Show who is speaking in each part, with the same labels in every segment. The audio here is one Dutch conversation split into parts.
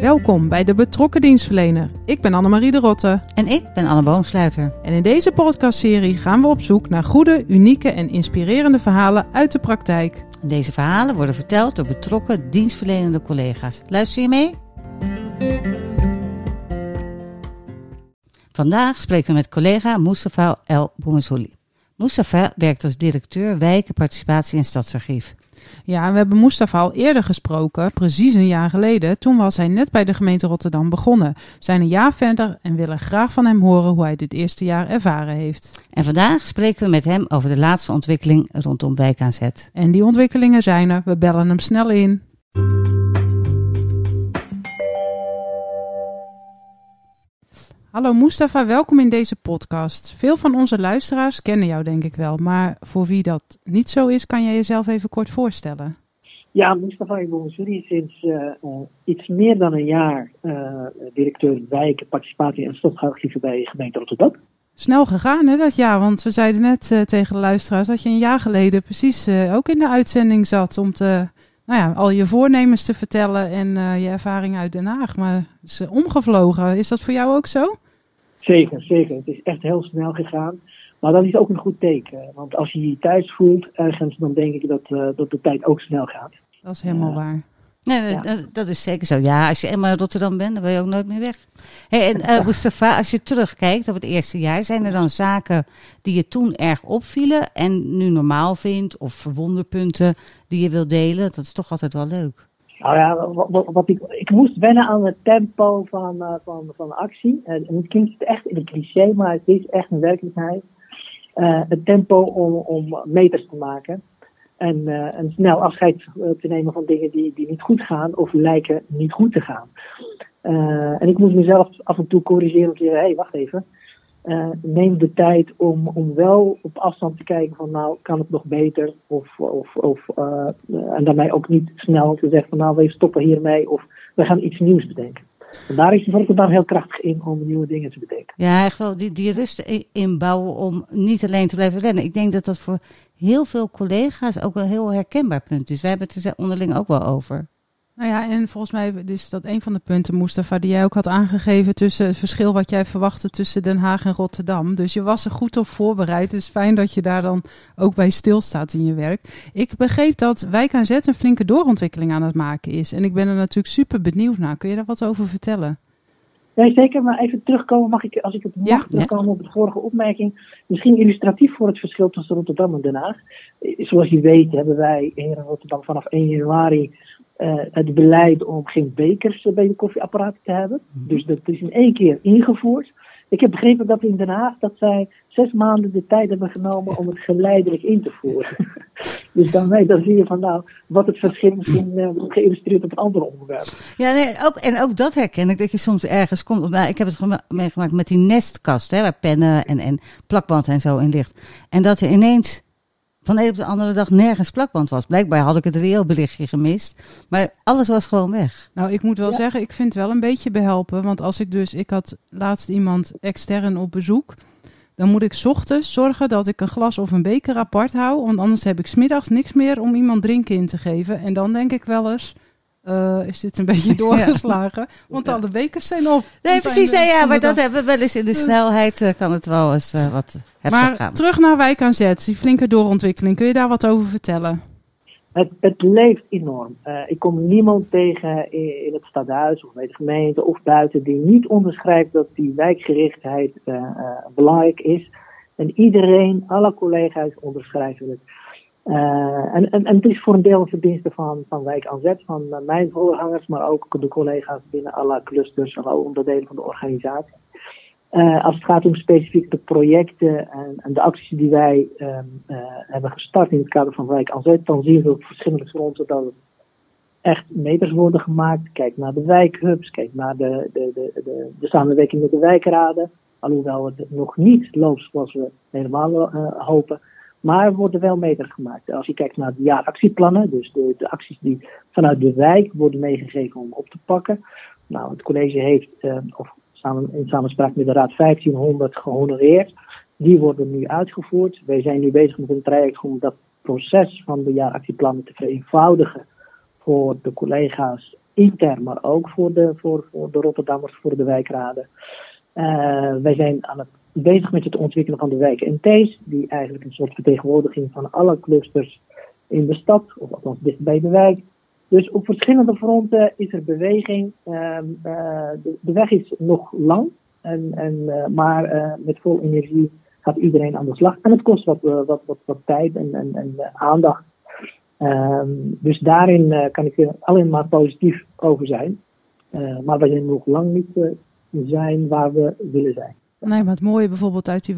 Speaker 1: Welkom bij de Betrokken Dienstverlener. Ik ben Annemarie de Rotte.
Speaker 2: En ik ben Anne Boomsluiter.
Speaker 1: En in deze podcastserie gaan we op zoek naar goede, unieke en inspirerende verhalen uit de praktijk.
Speaker 2: Deze verhalen worden verteld door betrokken dienstverlenende collega's. Luister je mee? Vandaag spreken we met collega Mustafa El Boumassouli. Mustafa werkt als directeur wijken, participatie en stadsarchief.
Speaker 1: Ja, we hebben Mustafa al eerder gesproken, precies een jaar geleden. Toen was hij net bij de gemeente Rotterdam begonnen. We zijn een jaar verder en willen graag van hem horen hoe hij dit eerste jaar ervaren heeft.
Speaker 2: En vandaag spreken we met hem over de laatste ontwikkeling rondom wijk aan zet.
Speaker 1: En die ontwikkelingen zijn er. We bellen hem snel in. Hallo Mustafa, welkom in deze podcast. Veel van onze luisteraars kennen jou denk ik wel, maar voor wie dat niet zo is, kan jij jezelf even kort voorstellen?
Speaker 3: Ja, Mustafa Iboumoussouri sinds uh, uh, iets meer dan een jaar uh, directeur wijken, participatie en stadsarchieven bij gemeente Rotterdam.
Speaker 1: Snel gegaan hè, dat jaar, want we zeiden net tegen de luisteraars dat je een jaar geleden precies ook in de uitzending zat om te, nou ja, al je voornemens te vertellen en je ervaring uit Den Haag. Maar is omgevlogen. Is dat voor jou ook zo?
Speaker 3: Zeker, zeker. Het is echt heel snel gegaan. Maar dat is ook een goed teken. Want als je je thuis voelt ergens, dan denk ik dat, uh, dat de tijd ook snel gaat.
Speaker 1: Dat is helemaal uh, waar.
Speaker 2: Nee, ja. dat, dat, is zeker zo. Ja, als je eenmaal in Rotterdam bent, dan ben je ook nooit meer weg. Hey, en uh, Mustafa, als je terugkijkt op het eerste jaar, zijn er dan zaken die je toen erg opvielen en nu normaal vindt, of verwonderpunten die je wilt delen? Dat is toch altijd wel leuk.
Speaker 3: Nou ja, wat, ik, ik moest wennen aan het tempo van, uh, van, van actie. En het klinkt echt in een cliché, maar het is echt een werkelijkheid. Uh, het tempo om, om meters te maken. En, uh, en snel afscheid te nemen van dingen die, die niet goed gaan of lijken niet goed te gaan. en ik moest mezelf af en toe corrigeren om te zeggen, hé, hey, wacht even. Uh, neem de tijd om, om wel op afstand te kijken van nou kan het nog beter of, of, of uh, en daarmee ook niet snel te zeggen van nou we stoppen hiermee of we gaan iets nieuws bedenken. En daar is de Rotterdam heel krachtig in om nieuwe dingen te bedenken.
Speaker 2: Ja, echt wel die, die rust inbouwen om niet alleen te blijven rennen. Ik denk dat dat voor heel veel collega's ook een heel herkenbaar punt is. Wij hebben het er onderling ook wel over.
Speaker 1: Nou ja, en volgens mij is dat een van de punten, Mustafa, die jij ook had aangegeven tussen het verschil wat jij verwachtte tussen Den Haag en Rotterdam. Dus je was er goed op voorbereid. Dus fijn dat je daar dan ook bij stilstaat in je werk. Ik begreep dat Wijk aan Zet een flinke doorontwikkeling aan het maken is. En ik ben er natuurlijk super benieuwd naar. Kun je daar wat over vertellen?
Speaker 3: Nee, zeker. Maar even terugkomen, mag ik, als ik het mag, ja, terugkomen ja. op de vorige opmerking. Misschien illustratief voor het verschil tussen Rotterdam en Den Haag. Zoals je weet hebben wij hier in Rotterdam vanaf 1 januari uh, het beleid om geen bekers bij de koffieapparaten te hebben. Mm-hmm. Dus dat is in één keer ingevoerd. Ik heb begrepen dat in Den Haag dat zij zes maanden de tijd hebben genomen om het geleidelijk in te voeren. dus dan, nee, dan zie je van nou wat het verschil misschien uh, geïllustreerd op een ander onderwerp.
Speaker 2: Ja, nee, ook, en ook dat herken ik, dat je soms ergens komt. Nou, ik heb het meegemaakt met die nestkast, hè, waar pennen en, en plakband en zo in ligt. En dat er ineens van de een op de andere dag nergens plakband was. Blijkbaar had ik het reëelberichtje gemist. Maar alles was gewoon weg.
Speaker 1: Nou, ik moet wel ja. zeggen, ik vind het wel een beetje behelpen. Want als ik dus, ik had laatst iemand extern op bezoek. Dan moet ik ochtends zorgen dat ik een glas of een beker apart hou. Want anders heb ik smiddags niks meer om iemand drinken in te geven. En dan denk ik wel eens, uh, is dit een beetje doorgeslagen. ja. Want ja. alle bekers zijn op.
Speaker 2: Nee, precies. Nee, ja, maar dat hebben we wel eens in de snelheid. Uh, kan het wel eens uh, wat heftig
Speaker 1: maar
Speaker 2: gaan.
Speaker 1: terug naar Wijk aan Zet. Die flinke doorontwikkeling. Kun je daar wat over vertellen?
Speaker 3: Het, het leeft enorm. ik kom niemand tegen in, in, het stadhuis of bij de gemeente of buiten die niet onderschrijft dat die wijkgerichtheid belangrijk is. En iedereen, alle collega's onderschrijven het. Uh, en, en, en, het is voor een deel een verdienste van, van Wijk aan Zet, van uh, mijn voorgangers, maar ook de collega's binnen alle clusters en alle onderdelen van de organisatie. Uh, als het gaat om specifiek de projecten en, en de acties die wij um, hebben gestart in het kader van Wijk aan Zet, dan zien we op verschillende fronten dat het echt meters worden gemaakt. Kijk naar de wijkhubs, kijk naar de, de, de, de, de samenwerking met de wijkraden. Alhoewel het nog niet loopt zoals we helemaal hopen. Maar worden wel meters gemaakt. Als je kijkt naar de jaaractieplannen, dus de, de, acties die vanuit de wijk worden meegegeven om op te pakken. Nou, het college heeft, uh, of samen, in samenspraak met de Raad 1500 gehonoreerd. Die worden nu uitgevoerd. Wij zijn nu bezig met een traject om dat proces van de jaaractieplannen te vereenvoudigen voor de collega's intern, maar ook voor de, voor, voor de Rotterdammers, voor de wijkraden. Uh, wij zijn aan het, bezig met het ontwikkelen van de wijken NT's, die eigenlijk een soort vertegenwoordiging van alle clusters in de stad, of althans dicht bij de wijk. Dus op verschillende fronten is er beweging. Uh, de, de, weg is nog lang, en, en, uh, maar met vol energie gaat iedereen aan de slag. En het kost wat, wat, wat, tijd en, en, en aandacht. Um, dus daarin kan ik alleen maar positief over zijn. maar we zijn nog lang niet zijn waar we willen zijn.
Speaker 1: Nee, maar het mooie bijvoorbeeld uit die,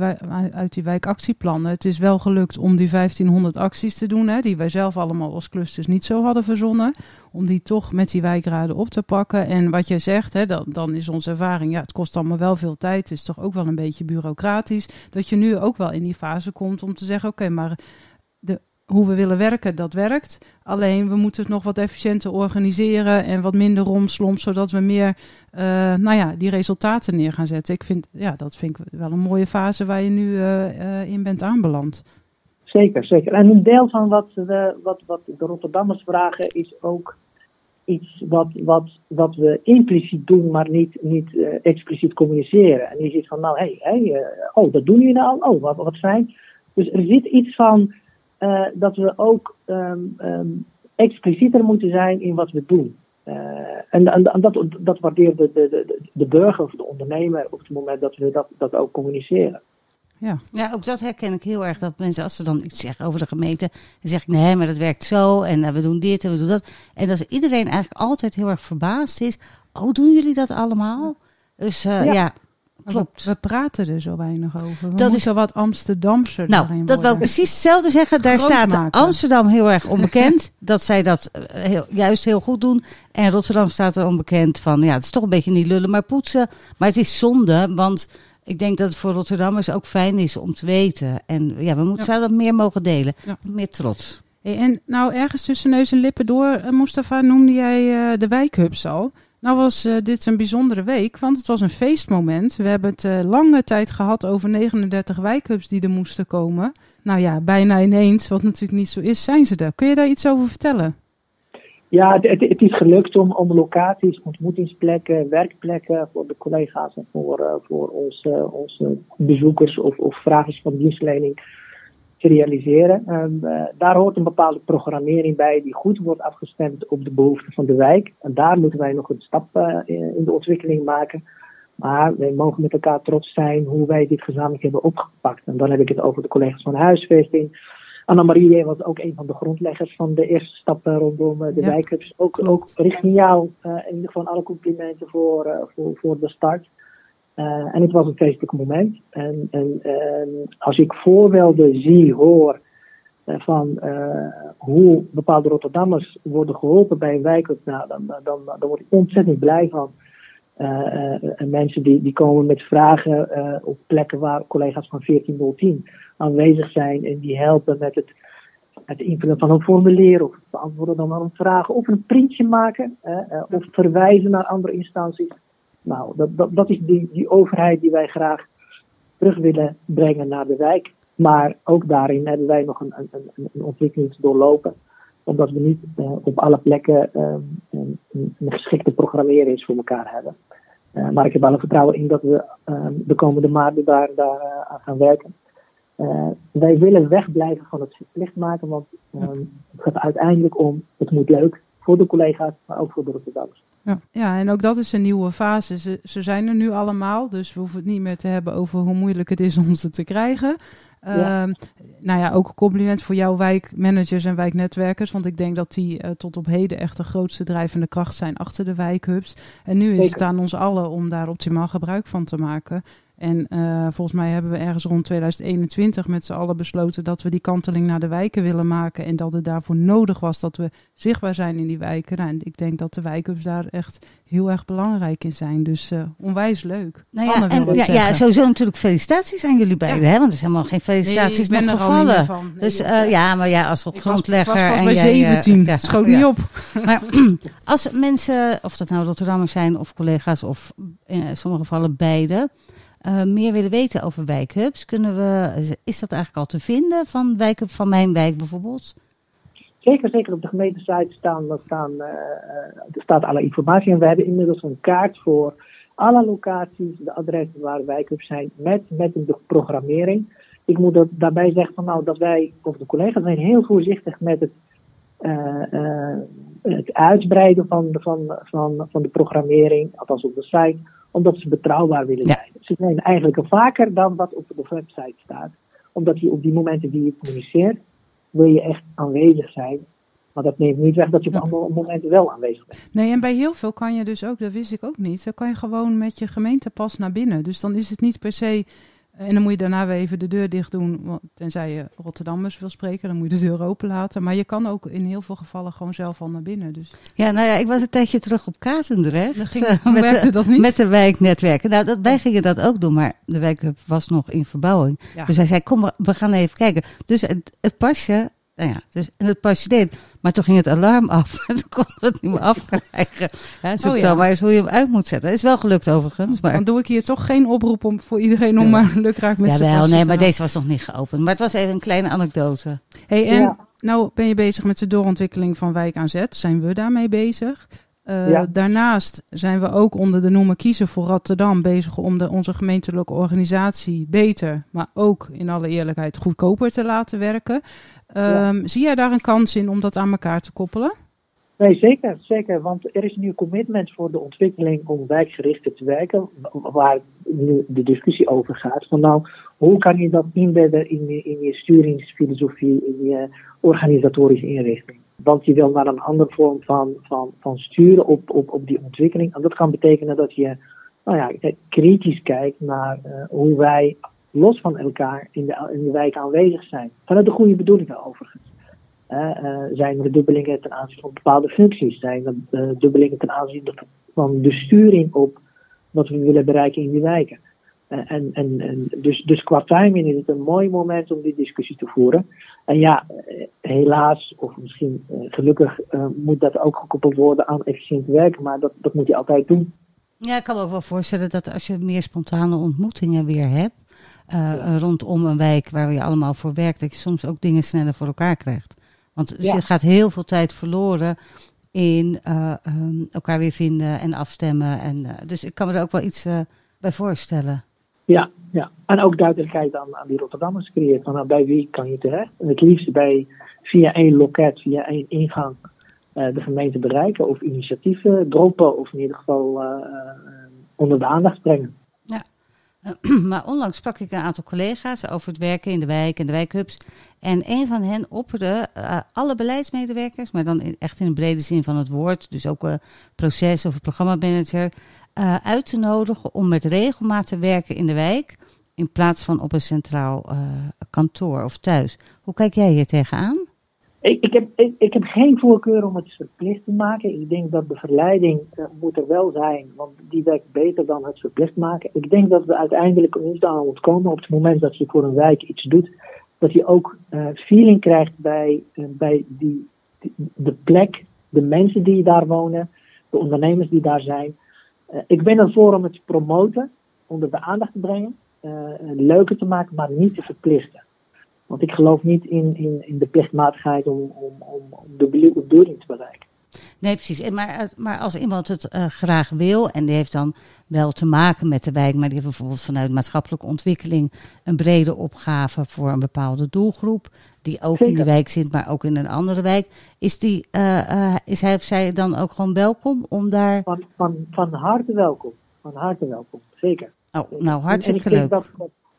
Speaker 1: uit die wijkactieplannen. Het is wel gelukt om die 1500 acties te doen, hè, die wij zelf allemaal als clusters niet zo hadden verzonnen. Om die toch met die wijkraden op te pakken. En wat je zegt, hè, dan, dan is onze ervaring, ja, het kost allemaal wel veel tijd. Het is toch ook wel een beetje bureaucratisch. Dat je nu ook wel in die fase komt om te zeggen, oké, maar de hoe we willen werken, dat werkt. Alleen we moeten het nog wat efficiënter organiseren en wat minder romslomp, zodat we meer uh, nou ja, die resultaten neer gaan zetten. Ik vind, ja, dat vind ik wel een mooie fase waar je nu uh, in bent aanbeland.
Speaker 3: Zeker, zeker. En een deel van wat, we, wat, wat de Rotterdammers vragen is ook iets wat, wat, wat we impliciet doen, maar niet, niet expliciet communiceren. En je ziet van, nou, hé, hey, oh, dat doen jullie nou? Oh, wat, wat fijn. Dus er zit iets van uh, dat we ook um, um, explicieter moeten zijn in wat we doen. Uh, en, en, dat, dat waardeert de, de, de, de burger of de ondernemer op het moment dat we dat, dat ook communiceren.
Speaker 2: Ja. ja, ook dat herken ik heel erg. Dat mensen, als ze dan iets zeggen over de gemeente, dan zeg ik nee, maar dat werkt zo en uh, we doen dit en we doen dat. En dat iedereen eigenlijk altijd heel erg verbaasd is. Oh, doen jullie dat allemaal? Dus uh, ja. ja.
Speaker 1: Klopt. We, praten er zo weinig over. We dat is al wat Amsterdamser
Speaker 2: Nou, dat wil ik precies hetzelfde zeggen. Daar staat Amsterdam heel erg onbekend. dat zij dat eh, heel, juist heel goed doen. En Rotterdam staat er onbekend van. Ja, het is toch een beetje niet lullen, maar poetsen. Maar het is zonde, want ik denk dat het voor Rotterdammers ook fijn is om te weten. En ja, we moeten, zouden dat meer mogen delen. Meer trots.
Speaker 1: en nou, ergens tussen neus en lippen door, uh, Mustafa, noemde jij uh, de wijkhubs al. Nou was uh, dit een bijzondere week, want het was een feestmoment. We hebben het uh, lange tijd gehad over 39 wijkhubs die er moesten komen. Nou ja, bijna ineens, wat natuurlijk niet zo is, zijn ze er. Kun je daar iets over vertellen?
Speaker 3: Ja, het, het is gelukt om, om locaties, ontmoetingsplekken, werkplekken voor de collega's en voor, uh, voor onze, onze bezoekers of, of vragers van dienstverlening te realiseren. Um, uh, daar hoort een bepaalde programmering bij die goed wordt afgestemd op de behoeften van de wijk. En daar moeten wij nog een stap uh, in de ontwikkeling maken. Maar wij mogen met elkaar trots zijn hoe wij dit gezamenlijk hebben opgepakt. En dan heb ik het over de collega's van de huisvesting. Anna-Marie was ook een van de grondleggers van de eerste stappen rondom de ja. wijkhubs. Ook, ook richting jou uh, in ieder geval alle complimenten voor, voor, voor de start. Uh, en het was een feestelijk moment. En, en als ik voorbeelden zie, hoor uh, van hoe bepaalde Rotterdammers worden geholpen bij een wijk, dan, dan, word ik ontzettend blij van. en mensen die, die komen met vragen op plekken waar collega's van 14010 aanwezig zijn en die helpen met het, het invullen van een formulier of beantwoorden dan een vragen of een printje maken of verwijzen naar andere instanties. Nou, dat, dat, is die, die overheid die wij graag terug willen brengen naar de wijk. Maar ook daarin hebben wij nog een, een, een ontwikkeling te doorlopen. Omdat we niet uh, op alle plekken um, een, geschikte programmering voor elkaar hebben. Uh, maar ik heb alle vertrouwen in dat we um, de komende maanden daar, daar uh, aan gaan werken. wij willen wegblijven van het verplicht maken, want um, het gaat uiteindelijk om, het moet leuk voor de collega's, maar ook voor de Rotterdammers.
Speaker 1: Ja. ja, en ook dat is een nieuwe fase. Ze, ze zijn er nu allemaal, dus we hoeven het niet meer te hebben over hoe moeilijk het is om ze te krijgen. Ja. Uh, nou ja, ook een compliment voor jouw wijkmanagers en wijknetwerkers. Want ik denk dat die uh, tot op heden echt de grootste drijvende kracht zijn achter de wijkhubs. En nu is Zeker. het aan ons allen om daar optimaal gebruik van te maken. En uh, volgens mij hebben we ergens rond 2021 met z'n allen besloten dat we die kanteling naar de wijken willen maken. En dat het daarvoor nodig was dat we zichtbaar zijn in die wijken. Nou, en ik denk dat de wijkhubs daar echt heel erg belangrijk in zijn. Dus uh, onwijs leuk.
Speaker 2: Nou ja, en, ja, ja, sowieso natuurlijk felicitaties aan jullie beiden. Ja. Hè? Want er is helemaal geen felicitaties
Speaker 1: nee,
Speaker 2: nog gevallen. Nee, dus uh, ja, maar ja, als grondlegger.
Speaker 1: Ik was, ik was
Speaker 2: en
Speaker 1: bij
Speaker 2: jij,
Speaker 1: 17. Ja, schoot niet op.
Speaker 2: Maar als mensen, of dat nou Rotterdammers zijn of collega's of in sommige gevallen beide uh, meer willen weten over wijkhubs, kunnen we, is dat eigenlijk al te vinden van wijkhub van mijn wijk bijvoorbeeld?
Speaker 3: Zeker, zeker op de gemeentesite staan, staan, er staat alle informatie. En we hebben inmiddels een kaart voor alle locaties, de adressen waar wijkhubs zijn, met, met de programmering. Ik moet daarbij zeggen van nou dat wij, of de collega's zijn heel voorzichtig met het, uh, het uitbreiden van, van, van, van de programmering, althans op de site, omdat ze betrouwbaar willen zijn. Ze zijn eigenlijk vaker dan wat op de website staat. Omdat je op die momenten die je communiceert, wil je echt aanwezig zijn. Maar dat neemt niet weg dat je op andere momenten wel aanwezig bent.
Speaker 1: Nee, en bij heel veel kan je dus ook, dat wist ik ook niet, dan kan je gewoon met je gemeentepas naar binnen. Dus dan is het niet per se en dan moet je daarna weer even de deur dicht doen. Want tenzij je Rotterdammers wil spreken, dan moet je de deur open laten. Maar je kan ook in heel veel gevallen gewoon zelf al naar binnen. Dus.
Speaker 2: Ja, nou ja, ik was een tijdje terug op Katendrecht.
Speaker 1: Dat ging, uh, met, de,
Speaker 2: dat niet? met de wijknetwerken. Nou, dat, wij gingen dat ook doen, maar de wijk was nog in verbouwing. Ja. Dus hij zei, kom, we gaan even kijken. Dus het, het pasje nou ja, dus, en het pasje deed. Maar toen ging het alarm af. En toen kon het niet meer afkrijgen. Ja, zoek oh, ja. dan maar eens hoe je hem uit moet zetten. Dat is wel gelukt overigens. Maar...
Speaker 1: Dan doe ik hier toch geen oproep om, voor iedereen om maar lukraak met
Speaker 2: zijn Ja, wel, nee, maar deze was nog niet geopend. Maar het was even een kleine anekdote.
Speaker 1: hey, en nou ben je bezig met de doorontwikkeling van Wijk aan Zet. Zijn we daarmee bezig? Uh, Daarnaast zijn we ook onder de noemer Kiezen voor Rotterdam bezig om de, onze gemeentelijke organisatie beter, maar ook in alle eerlijkheid goedkoper te laten werken. Um, Zie jij daar een kans in om dat aan elkaar te koppelen?
Speaker 3: Nee, zeker, zeker. Want er is nu een commitment voor de ontwikkeling om wijkgerichter te werken, waar nu de discussie over gaat. Van nou, hoe kan je dat inbedden in je, in je sturingsfilosofie, in je organisatorische inrichting? Want je wil naar een andere vorm van, van, van sturen op, op, op die ontwikkeling. En dat kan betekenen dat je nou ja, kritisch kijkt naar uh, hoe wij los van elkaar in de, in de wijk aanwezig zijn. Vanuit de goede bedoelingen overigens. Uh, zijn er dubbelingen ten aanzien van bepaalde functies? Zijn er dubbelingen ten aanzien van de sturing op wat we willen bereiken in die wijken? En, en, en dus, dus qua timing is het een mooi moment om die discussie te voeren. En ja, helaas, of misschien gelukkig, moet dat ook gekoppeld worden aan efficiënt werken, maar dat, dat moet je altijd doen.
Speaker 2: Ja, ik kan me ook wel voorstellen dat als je meer spontane ontmoetingen weer hebt, uh, rondom een wijk waar je allemaal voor werkt, dat je soms ook dingen sneller voor elkaar krijgt. Want ja. er gaat heel veel tijd verloren in uh, um, elkaar weer vinden en afstemmen. En, dus ik kan me er ook wel iets bij voorstellen.
Speaker 3: Ja, ja, en ook duidelijkheid aan, aan die Rotterdammers creëert. Van, nou, bij wie kan je terecht? En het liefst bij, via één loket, via één ingang de gemeente bereiken. Of initiatieven droppen of in ieder geval onder de aandacht brengen.
Speaker 2: maar onlangs sprak ik een aantal collega's over het werken in de wijk en de wijkhubs. En een van hen opperde alle beleidsmedewerkers, maar dan echt in de brede zin van het woord, dus ook uh, proces- of programmamanager, uh, uit te nodigen om met regelmaat te werken in de wijk in plaats van op een centraal kantoor of thuis. Hoe kijk jij hier tegenaan?
Speaker 3: Ik, ik, heb, ik, heb geen voorkeur om het verplicht te maken. Ik denk dat de verleiding uh, moet er wel zijn, want die werkt beter dan het verplicht maken. Ik denk dat we uiteindelijk niet aan ontkomen op het moment dat je voor een wijk iets doet, dat je ook feeling krijgt bij, bij die, de plek, de mensen die daar wonen, de ondernemers die daar zijn. Ik ben ervoor om het te promoten, onder de aandacht te brengen, leuker te maken, maar niet te verplichten. Want ik geloof niet in, in, in de plichtmatigheid om, om, om, om de bedoeling te bereiken.
Speaker 2: Nee, precies. Maar, maar als iemand het uh, graag wil en die heeft dan wel te maken met de wijk, maar die heeft bijvoorbeeld vanuit maatschappelijke ontwikkeling een brede opgave voor een bepaalde doelgroep, die ook Zeker. in de wijk zit, maar ook in een andere wijk, is, die, uh, uh, is hij of zij dan ook gewoon welkom om daar.
Speaker 3: Van, van, van harte welkom. Van harte welkom, zeker.
Speaker 2: Oh, nou, hartstikke en, en leuk.
Speaker 3: Dat,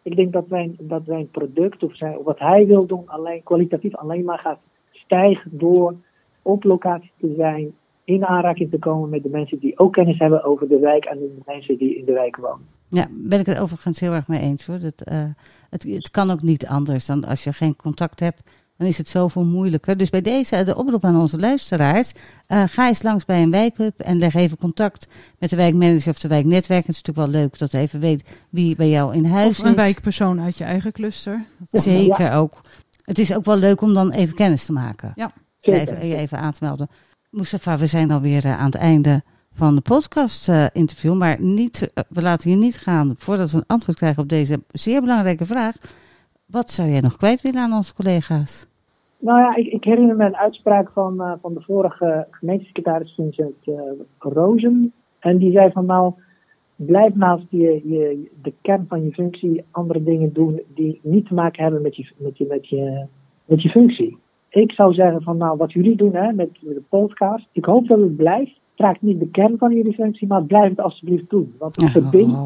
Speaker 3: ik denk dat zijn, dat zijn product of zijn, wat hij wil doen, alleen kwalitatief alleen maar gaat stijgen door op locatie te zijn, in aanraking te komen met de mensen die ook kennis hebben over de wijk en de mensen die in de wijk wonen.
Speaker 2: Ja, ben ik het overigens heel erg mee eens hoor. Dat, uh, het, het kan ook niet anders dan als je geen contact hebt dan is het zoveel moeilijker. Dus bij deze de oproep aan onze luisteraars. Uh, ga eens langs bij een wijkhub en leg even contact met de wijkmanager of de wijknetwerk. Het is natuurlijk wel leuk dat je even weet wie bij jou in huis
Speaker 1: is. Of een wijkpersoon uit je eigen cluster.
Speaker 2: Zeker ja. ook. Het is ook wel leuk om dan even kennis te maken. Ja. Even, even aan te melden. Mustafa, we zijn alweer uh, aan het einde van de podcast uh, interview. Maar niet, we laten hier niet gaan voordat we een antwoord krijgen op deze zeer belangrijke vraag. Wat zou jij nog kwijt willen aan onze collega's?
Speaker 3: Nou ja, ik, ik herinner me een uitspraak van, uh, van de vorige gemeentesecretaris Vincent uh, Rozen. En die zei van nou, blijf naast je, je, de kern van je functie andere dingen doen die niet te maken hebben met je, met je, met je, met je functie. Ik zou zeggen van nou, wat jullie doen hè, met, met de podcast, ik hoop dat het blijft. Raakt niet de kern van jullie functie, maar blijf het alsjeblieft doen. Want het verbindt,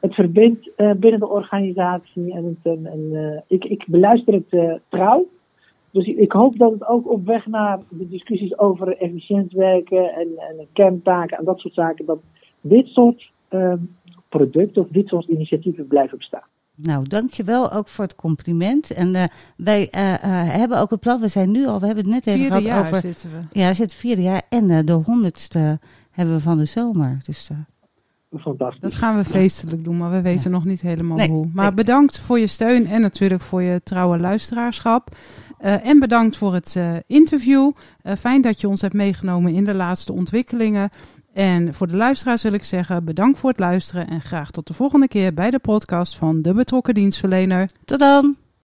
Speaker 3: het verbindt uh, binnen de organisatie en, het, en, en uh, ik, ik beluister het uh, trouw. Dus ik hoop dat het ook op weg naar de discussies over efficiënt werken en, en kerntaken en dat soort zaken, dat dit soort uh, producten of dit soort initiatieven blijven bestaan.
Speaker 2: Nou, dankjewel ook voor het compliment. En uh, wij uh, hebben ook het plan, we zijn nu al, we hebben het net even
Speaker 1: vierde
Speaker 2: gehad
Speaker 1: jaar
Speaker 2: over...
Speaker 1: zitten we.
Speaker 2: Ja, we zitten vierde jaar en de honderdste hebben we van de zomer. Dus,
Speaker 3: Fantastisch.
Speaker 1: Dat gaan we feestelijk doen, maar we weten
Speaker 2: Ja.
Speaker 1: nog niet helemaal
Speaker 2: Nee,
Speaker 1: hoe. Maar
Speaker 2: nee.
Speaker 1: bedankt voor je steun en natuurlijk voor je trouwe luisteraarschap. Uh, en bedankt voor het uh, interview. Uh, fijn dat je ons hebt meegenomen in de laatste ontwikkelingen. En voor de luisteraars wil ik zeggen bedankt voor het luisteren en graag tot de volgende keer bij de podcast van de betrokken dienstverlener.
Speaker 2: Tot dan!